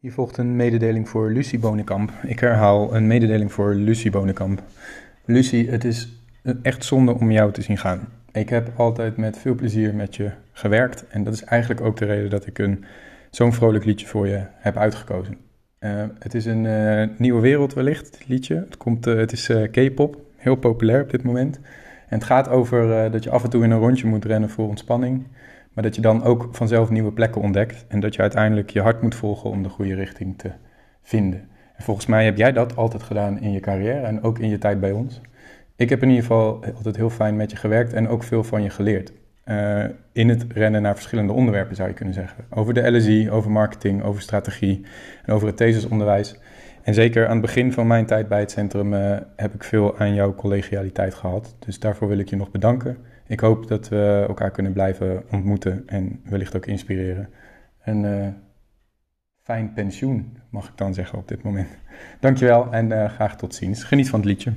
Hier volgt een mededeling voor Lucie Bonenkamp. Ik herhaal een mededeling voor Lucie Bonenkamp. Lucie, het is echt zonde om jou te zien gaan. Ik heb altijd met veel plezier met je gewerkt en dat is eigenlijk ook de reden dat ik een zo'n vrolijk liedje voor je heb uitgekozen. Uh, het is een uh, nieuwe wereld wellicht, liedje. Het, komt, uh, het is K-pop, heel populair op dit moment. En het gaat over dat je af en toe in een rondje moet rennen voor ontspanning. Maar dat je dan ook vanzelf nieuwe plekken ontdekt. En dat je uiteindelijk je hart moet volgen om de goede richting te vinden. En volgens mij heb jij dat altijd gedaan in je carrière en ook in je tijd bij ons. Ik heb in ieder geval altijd heel fijn met je gewerkt en ook veel van je geleerd. Uh, in het rennen naar verschillende onderwerpen zou je kunnen zeggen. Over de LSI, over marketing, over strategie en over het thesisonderwijs. En zeker aan het begin van mijn tijd bij het centrum uh, heb ik veel aan jouw collegialiteit gehad. Dus daarvoor wil ik je nog bedanken. Ik hoop dat we elkaar kunnen blijven ontmoeten en wellicht ook inspireren. Een uh, fijn pensioen, mag ik dan zeggen op dit moment. Dankjewel en graag tot ziens. Geniet van het liedje.